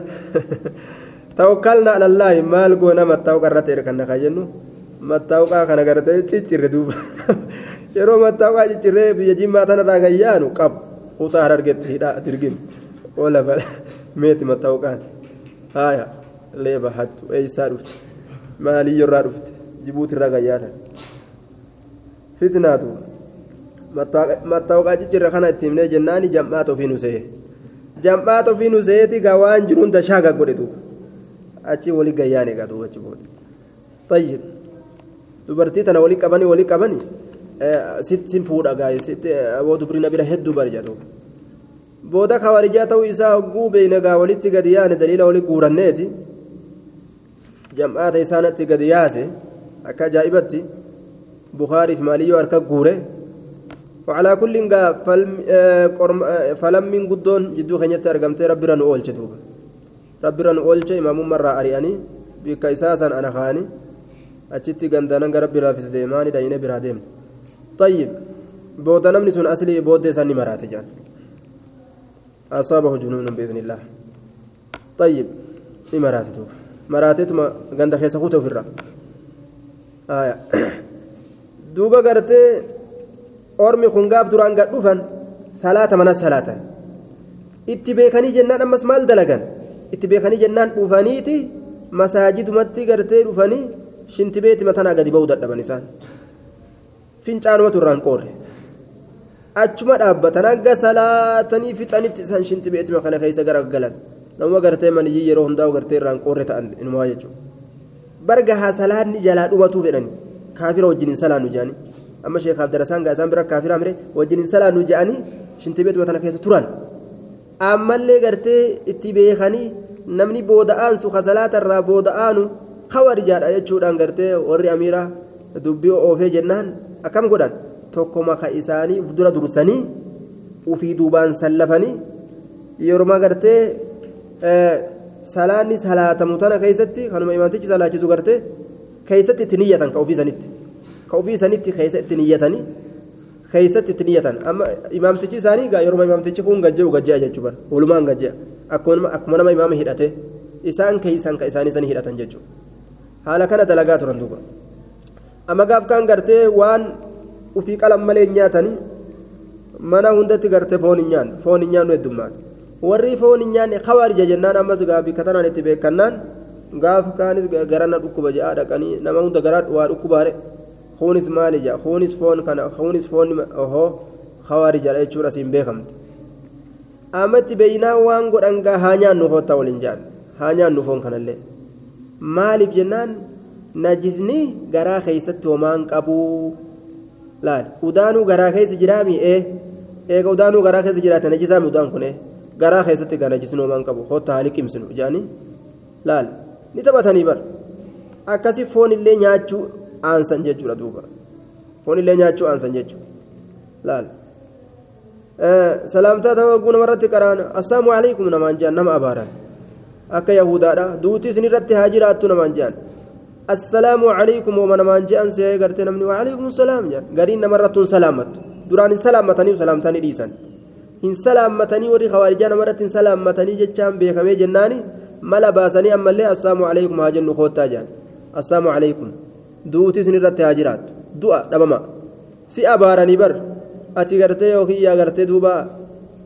tawakkalna alallaahi maal goona mattaawqa irratti erkanna kaa jennu mattaawqaa kana gartee ciccirre duuba yeroo mattaawqaa ciccirree biyya jimmaa tanarraa gayyaanu qab kutaa harargetti hidhaa dirgin oola bala meeti mattaawqaan haaya leeba hattu eeysaa dhufte maaliyyoo irraa dhufte jibuuti irraa gayyaatan fitnaatu mattaawqaa ciccirre kana itti himnee jennaani jam'aata ofii nu se'e jam'aata ofii nu se'eeti gaa waan jiruun dashaaga godhe duuba achi wali gayyaan egaa duuba achi booda tayyib dubartii tana wali qabanii wali qabanii sittin fuudha sitti aboo dubrina bira hedduu bari jedhu booda kawarijaa ta'uu isaa hogguu beeyne gaa walitti gadi yaane daliila wali guuranneeti jam'aata isaanatti gadi yaase akka ajaa'ibatti bukaarii fi maaliyyoo harka guure وعلى كل فلم من قدون جدو خنيت أرقمتي ربي رنو أولش دوبا ربي رنو أولش إمام مرة أرياني بك إساسا أنا خاني قندانا ربي رافس ديماني داينة برا ديم طيب بودا نمني سن أصلي بودا ساني مرات جان أصابه جنون بإذن الله طيب إمارات دوبا مراتتما قند خيسا خوتو في الرا آية دوبا قرتي ormi kun gaaf duraan gad dhufan salaata mana salaatan itti beekanii jennaan ammas maal dalagan itti beekanii jennaan dhufaniiti masaajidumatti gartee dhufanii shinti beetima tanaa gadi ba'uu dadhaban isaan fincaanumatu irraan qoorre achuma dhaabbatan hanga salaatanii fixanitti isaan shinti beetima kana keessa garagalan nama gartee maniyyii yeroo hundaa'u gartee irraan qoorre ta'an inumaa jechuudha barga haa salaanni jalaa dhumatuu fedhani kaafira wajjin hin salaannu jedhanii amma sheekaaf darasaan gaa isaan bira kaafira mire wajjin hin salaannu jedhanii shinti beetima tana keessa turan ammallee gartee itti beekanii namni booda'aansu kasalaatarraa booda'aanu hawarijaadha jechuudhaan gartee warri amiira dubbii oofee jennaan akkam godhan tokkoma ka isaanii dura dursanii ufii duubaan sallafanii yeroo gartee salaanni salaatamu tana keessatti kanuma imaamtichi salaachisu gartee keessatti itti niyyatan ka ofii sanitti ka ofii sanitti keessa itti niyyatanii keessatti itti niyyatan amma imaamtichi isaanii yeroo imaamtichi kun gajja'u gajja'a jechuu bara walumaan gajja'a akkuma nama imaama hidhate isaan keeysan ka isaanii sanii hidhatan jechuudha haala kana dalagaa turan duuba amma gaaf kaan gartee waan ufii qalan malee nyaatanii mana hundatti gartee foon hin nyaanne foon hin nyaannu heddummaan warri foon hin nyaanne kawaarija jennaan ammas gaafi katanaan itti beekannaan gaaf kaanis garana dhukkuba je'aa dhaqanii nama hunda garaa waa dhukkubaare kunis maali jaa kunis foon kana kunis foon ohoo kawaarijaadha jechuun asiin beekamte amatti beeynaa waan godhan gaa haa nyaannu hoottaa waliin jaan haa nyaannu foon kanallee maaliif jennaan najisni garaa keeysatti homaan qabuu laal udaanuu garaa keessa jiraami ee eega udaanuu garaa keessa jiraate najisaami udaan kun garaa keessatti gaa najisni homaan qabu hoottaa haa liqimsinu jaanii laal ni taphatanii bar akkasi foon illee nyaachuu aansan jechuudha duuba foon illee nyaachuu aansan jechuudha laal salaamtaa ta'uu oguu namarratti qaraan assalaamu alaikum namaan jedhan nama abaaran akka yahudaadha duuti isin irratti haa jiraattu namaan jedhan assalaamu alaikum wooma namaan jedhan see gartee namni waalaikum salaam jedhan gariin namarrattuun salaammattu duraan hin salaammatanii salaamtanii dhiisan hin salaammatanii warri khawaarijaa namarratti hin salaammatanii jechaan beekamee jennaani mala baasanii ammallee assalaamu alaikum haa jennu koottaa jedhan assalaamu alaikum duuti isin irratti haa jiraattu du'a dhabama si abaaranii bar ati gartee yookiin yaa gartee duuba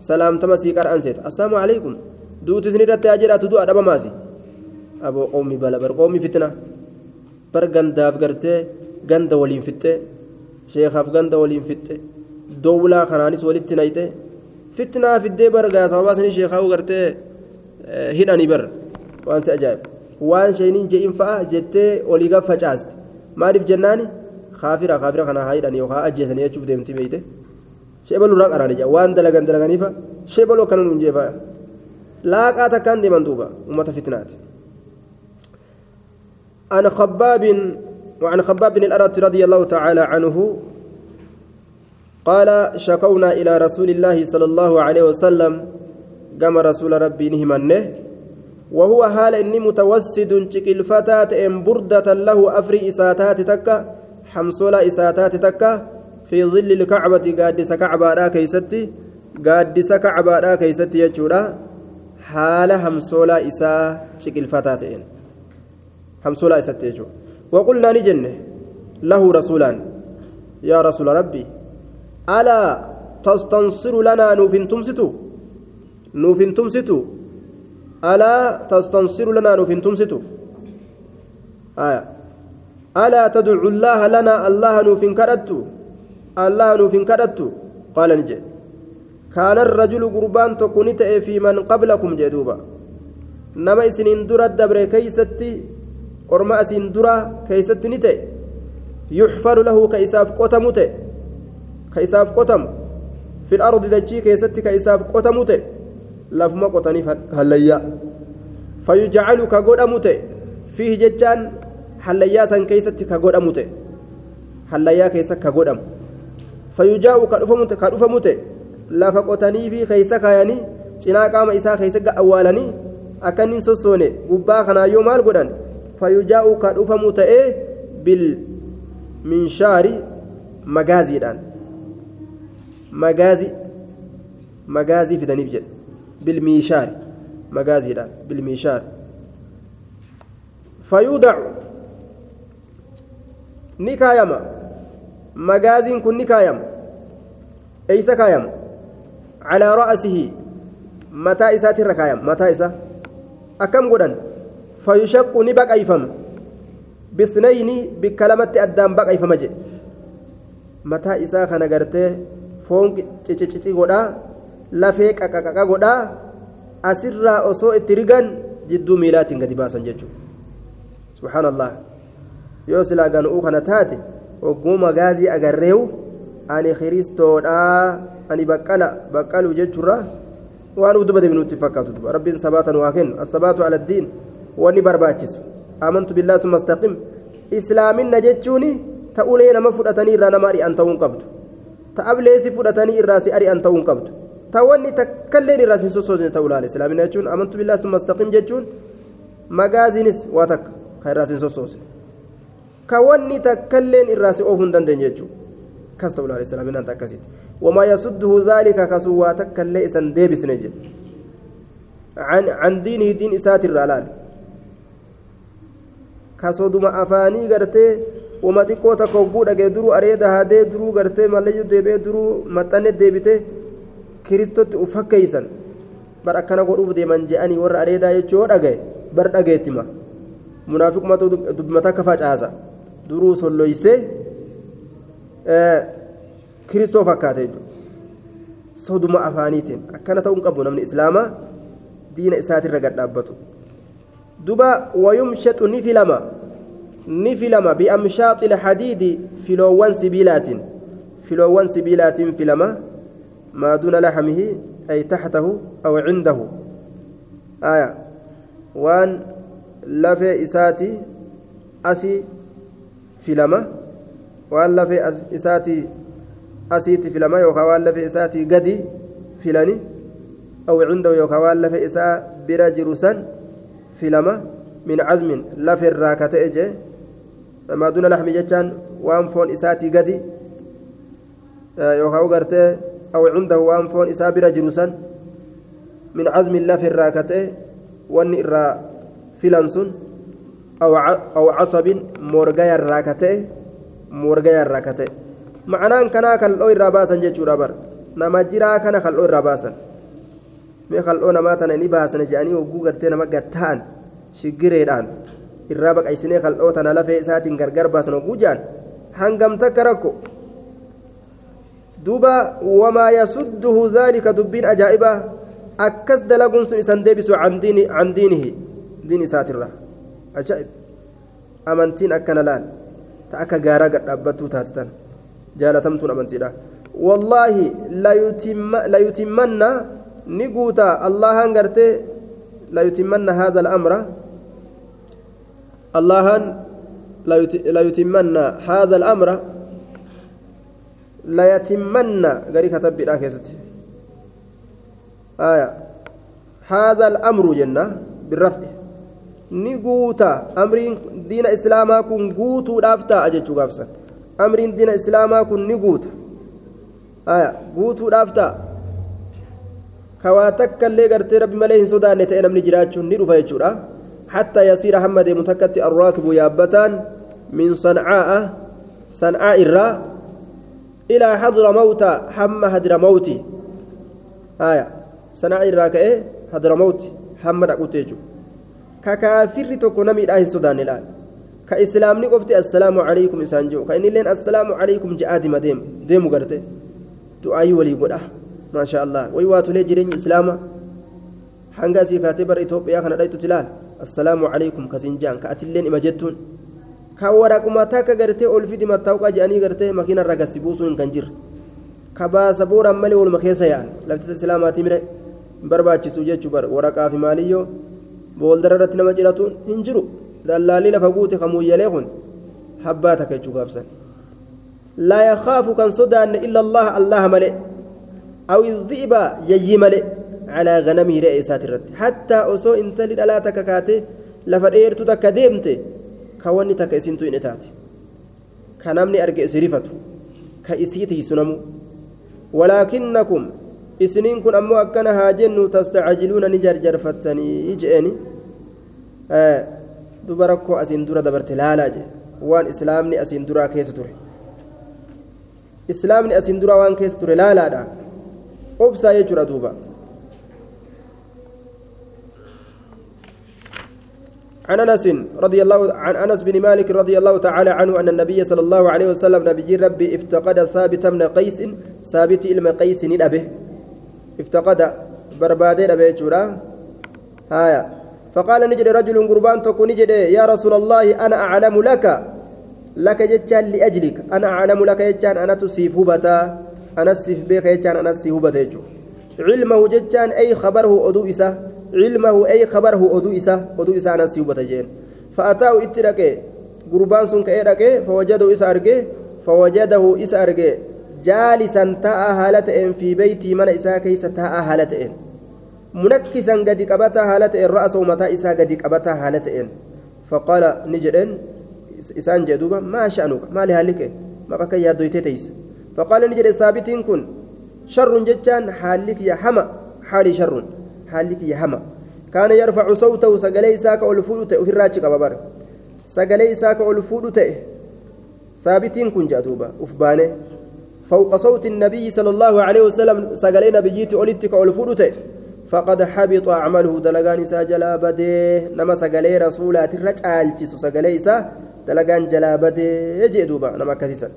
salaamtama sii qara'an seeta assalaamu alaikum duuti isin irratti haa jiraatu du'a dhabamaasi aboo qoomii bala qoomii fitna bar gandaaf gartee ganda waliin fixxe sheekaaf ganda waliin fixxe dowlaa kanaanis walitti nayxe fitnaa fiddee bar gaa sababaa sanii sheekaa'u gartee hidhanii bar waan si ajaa'iba waan sheeniin je'in fa'a jettee olii gaf facaaste maaliif jennaani kaafira kaafira kana haa hidhanii yookaan ajjeesanii jechuuf deemti beeyte sheebaluu irraa qaraani waan dalagan dalaganiifa sheebaluu akkana nuun jeefaa laaqaa takkaan deeman duuba ummata fitnaati عن خباب وعن خباب بن الأرت رضي الله تعالى عنه قال شكونا إلى رسول الله صلى الله عليه وسلم قام رسول ربي نهمنه وهو حال إني متوسد شكل فتاة إن بردة له أفري إساتات تكا حمصولا إساتات تكا في ظل الكعبة قادس كعبة را كيستي قادس كعبة را كيستي يجورا حال حمصولا إسا شكل فتاة إن حمصولا إساتي يجو وقلنا نجنه له رسولان يا رسول ربي ألا تستنصر لنا نوفن تمستو نوفن تمستو ألا تستنصر لنا نوفن تمستو آية ألا تدعو الله لنا الله نوفن كرتو الله نوفن كرتو قال نجي كان الرجل قربان تكونت في من قبلكم جدوبا نما إسنين درا الدبر كيستي orma asiin dura keeysatti ni ta'e yuxfaru lahu ka isaaf qotamu ta'e ka isaaf qotamu fil ardi dachii keessatti ka isaaf qotamu ta'e lafuma qotaniif hallayyaa fayujcalu ka godhamu ta'e fiihi jechaan hallayyaa san keeysatti ka godhamu ta'e hallayyaa keessa ka ka dhufamu lafa qotanii fi keeysa kaayanii cinaa qaama isaa keeysa awwaalanii akka inni sossoone gubbaa kanaayyoo maal godhan فيجاء كدفم تئه بالمنشار مغازي دان مغازي مغازي في دنيف جد بالميشار مغازي دان بالميشار فيودع نكايما مغازين كن نكايم ايس كايم على رأسه متى إسات الركايم متى إسا أكم قدن فيشق نبقى أيفم bisnayni bikka lamatti addaan baqayfama jedhe mataa isaa kana gartee foon cicicici godhaa lafee qaqaqaqa godhaa asirraa osoo itti rigan jidduu miilaatiin gadi baasan jechuudha subhaanallah yoo silaa ganu'uu kana taate hogguu magaazii agarreewu ani kiristoodhaa ani baqqala baqqalu jechuurra waan uf duba deebinuutti fakkaatu duba rabbiin sabaatan waa kennu assabaatu ala diin wanni barbaachisu amantu billaa summa astaqim islaaminna jechuuni ta ulee nama fudhatanii irraa nama ari'an ta'uu hin qabdu ta ableesi fudhatanii irraa si ari'an ta'uu hin qabdu ta wanni takkalleen irraa si sossoosne ta'uu laale islaamina jechuun amantu billaa summa astaqim jechuun magaaziinis waa takka ka irraa si sossoosne ka wanni takkalleen irraa si oofuu hin dandeenye jechuudha ta'uu laale islaaminaan akkasitti wamaa yasudduhu zaalika kasuu waa takkallee isan deebisne jedhe عن عن دينه دين إسات الرلال kasoduma afaanii gartee wama xiqqoo takka hogguu dhagee duruu areeda haadee duruu gartee mallayyu deebee duruu maxxanne deebite kiristotti ufakkeeysan bar akkana godhuuf deeman je'anii warra areedaa jechuu yoo dhagaye bar dhageettima munaafiqumatu dubbimata akka facaasa duruu solloysee kiristoo fakkaate jechuudha soduma afaaniitiin akkana ta'uu hin qabu namni islaamaa diina isaatirra gad dhaabbatu duba wayumshatu ni filama ni filama biamshaaxi ilhadiidi filoowwan sibiilaatiin filoowwan sibiilaatiin filama maa duuna laxamihi ay taxtahu aw cindahu aya waan lafee isaati asii filama waan lafee isaati asiitti filama yookaan waan lafee isaatii gadi filani aw cindahu yookaan waan lafee isaa bira jiru san filama min cazmin lafa irraa ka ta'e jee maa duuna laxmi jechaan waan foon isaatii gadi yookaan gartee aw cindahu waan foon isaa bira jiru san min cazmin lafa irraa ka ta'e wanni irraa filan sun aw casabin morgaya irraa ka ta'e morgaya irraa ka ta'e ma'anaan kanaa kal'oo irraa baasan jechuudha bar nama jiraa kana kal'oo irraa baasan mee kal'oo namaa tana ni baasana jedhanii hogguu gartee nama gatta'an shiggireedhaan irraa baqaysinee kal'oo tana lafee isaatiin gargar baasan hogguu jedhan hangam takka rakko duuba wamaa yasudduhu dhaalika dubbiin ajaa'ibaa akkas dalaguun sun isan deebisu can diinihi diin isaatirra ajaa'ib amantiin akkana laal ta akka gaaraa gad dhaabbattuu taatitan jaalatamtuun amantiidha wallaahi layutimmanna ni guuta allahan gartee layutimmanna haadha al'amra allahan layutimmanna haadha al'amra layatimmanna garii katabbiidha keessatti aya haadha al'amru jenna birraf'i ni guuta amriin diina islaamaa kun guutuudhaaf ta'a jechuu gaafsan amriin diina islaamaa kun ni guuta guutuudhaaf ta'a kawaa takka illee gartee rabbi malee hin sodaanne ta'e namni jiraachuun ni dhufa jechuudha حتى يصير حمد متكت الراكب يابتان من صنعاء صنعاء الراء إلى حضر موت حم هدر موتي آية صنعاء الراء كإيه هدر موتي حمد أقوتيجو ككافر تكون من أهل السودان الآن كإسلام نقفت السلام عليكم إنسان جو كإن لين السلام عليكم جاء ديم ديم قرتي دعاء ولي قد ما شاء الله ويواتوا لي جرين إسلاما hanga asii kaatee bara Itoophiyaa kana dhaytutti ilaal assalaamu alaykum kasin jaan ka atilleen ima jettuun ka waraquma takka gartee ol fidi mattaawqaa jedhanii gartee makiina irra gassi buusuu hin kan jirre ka baasa booraan malee waluma keessa yaa'an lafti islaamaatii mire hin barbaachisu jechuu bara waraqaa fi maaliyyoo booldara irratti nama ciratuun hin jiru dallaalii lafa guute kamuuyyalee kun habbaa takka gaafsan laa yakhaafu kan sodaanne illa allaha allaha malee aw idhi'ba yayyi malee على غنمه رئيسات الرد حتى أصو انت للا تككاتي لفديرت تك ديمت كوني تك اسنتو إنتاتي كنمني أرجع سريفته كإسيتي سنمو ولكنكم isiniin kun ammoo akkana haa jennu tastacjiluuna ni jarjarfattanii je'eni duba rakkoo asiin dura dabarte laalaa je waan islaamni asiin duraa keessa ture islaamni asiin duraa waan keessa ture laalaadha obsaa jechuudha duuba عن انس رضي الله عن انس بن مالك رضي الله تعالى عنه ان النبي صلى الله عليه وسلم نبي ربي افتقد ثابت بن قيس ثابت علم قيس ندبه افتقد بربادين ابي جورا. هايا. فقال نجد رجل قربان تكون نجد يا رسول الله أنا أعلم لك. لك جتان لأجلك. أنا أعلم لك جتان أنا تصيب هبتا. أنا تصيب بك جتان أنا تصيب هبتا علمه جتان أي خبره أدو إسا. علمه أي خبره أدو إسا. أدو إسا أنا سيوبة جين. فأتاه إتركه. قربان سن كأيرك فوجده إسا فوجده إسا أرجه جالسا تاء هالتين في بيتي من إسا كيس تاء هالتين منكسا قد قبتا هالتين رأس ومتى إسا قد قبتا هالتين فقال نجدن إسان جدوبا ما شأنك ما لهالك ما بك يا دويتيتيس فقال نجد ثابت كن شر جتان حالك يا حما حالي شر haalli kiyya hama? Kaana yarfacu sawtahu sagalee isaa ka ol fuudhu ta'e ofirraachi qaba bara sagalee isaa ka ol fuudhu ta'e saabitiin kun jedha duuba uf baane. فوق صوت النبي صلى الله عليه وسلم سجلي نبيتي أولدتك أولفودته فقد حبط عمله دلغان إسا جلا بده. نما سجلي رسولات الرجال تسو سجلي إسا دلغان جلا بده. يجدوبا نما كسيسا.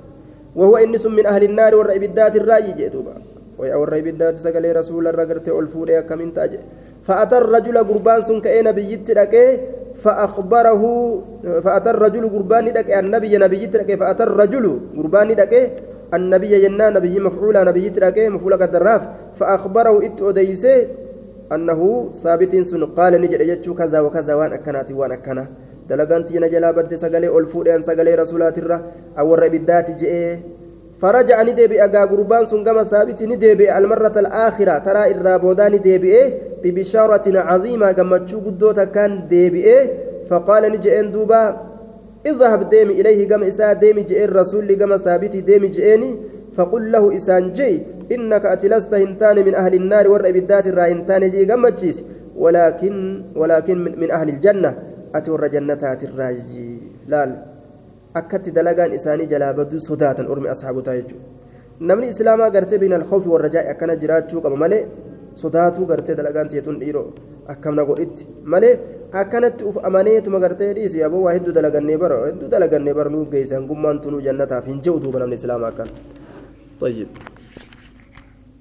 وهو إنس من أهل النار والرئبدات الرأي جدوبا ويأور بالذات سقلي رسول الرقرت ألفوري كمن تاج. فأتى الرجل قربان سن كأين بيت فأخبره فأتى الرجل قربان لك. النبي نبي لك. فأتى الرجل قربان لك. النبي ينا نبي مفعولا نبي لك مفعولا كدراف فأخبره إت أديسي أنه ثابت سن. قال نجد يجو كذا وكذا وان أكنات وان أكنا. دلغانتي نجلا بد سقلي ألفوري أن سقلي رسولات الرا أو الربدات جئ. فرجع ندبي أجا قربان سنجما ثابت ندبي المرة الآخرة ترى الرابودا ندبي ببشارة عظيمة كما تشوفوا كان دبي فقال نجي دوبا اذهب ديمي إليه كما إساء ديمي جئ الرسول كما ثابت ديمي جئني فقل له إسان جي إنك أتلست هنتان من أهل النار والربدات الرائنتان جي كما ولكن ولكن من أهل الجنة أتي الرجنتات الراجي لا, لا. akkatti dalagaan isaanii jalaa baduu sodaatan ormi ashaabotaa jechuudha namni islaamaa gartee biin alkhawfi warra jaa'i akkana jiraachuu qaba malee sodaatuu gartee dalagaan teetuun dhiiroo akkamna godhitti malee akkanatti uf amaneetuma gartee dhiisi aboo waa hedduu dalagannee bara hedduu dalagannee bara nuu geessan gummaan tunuu jannataaf hin je'u duuba namni islaamaa akkan.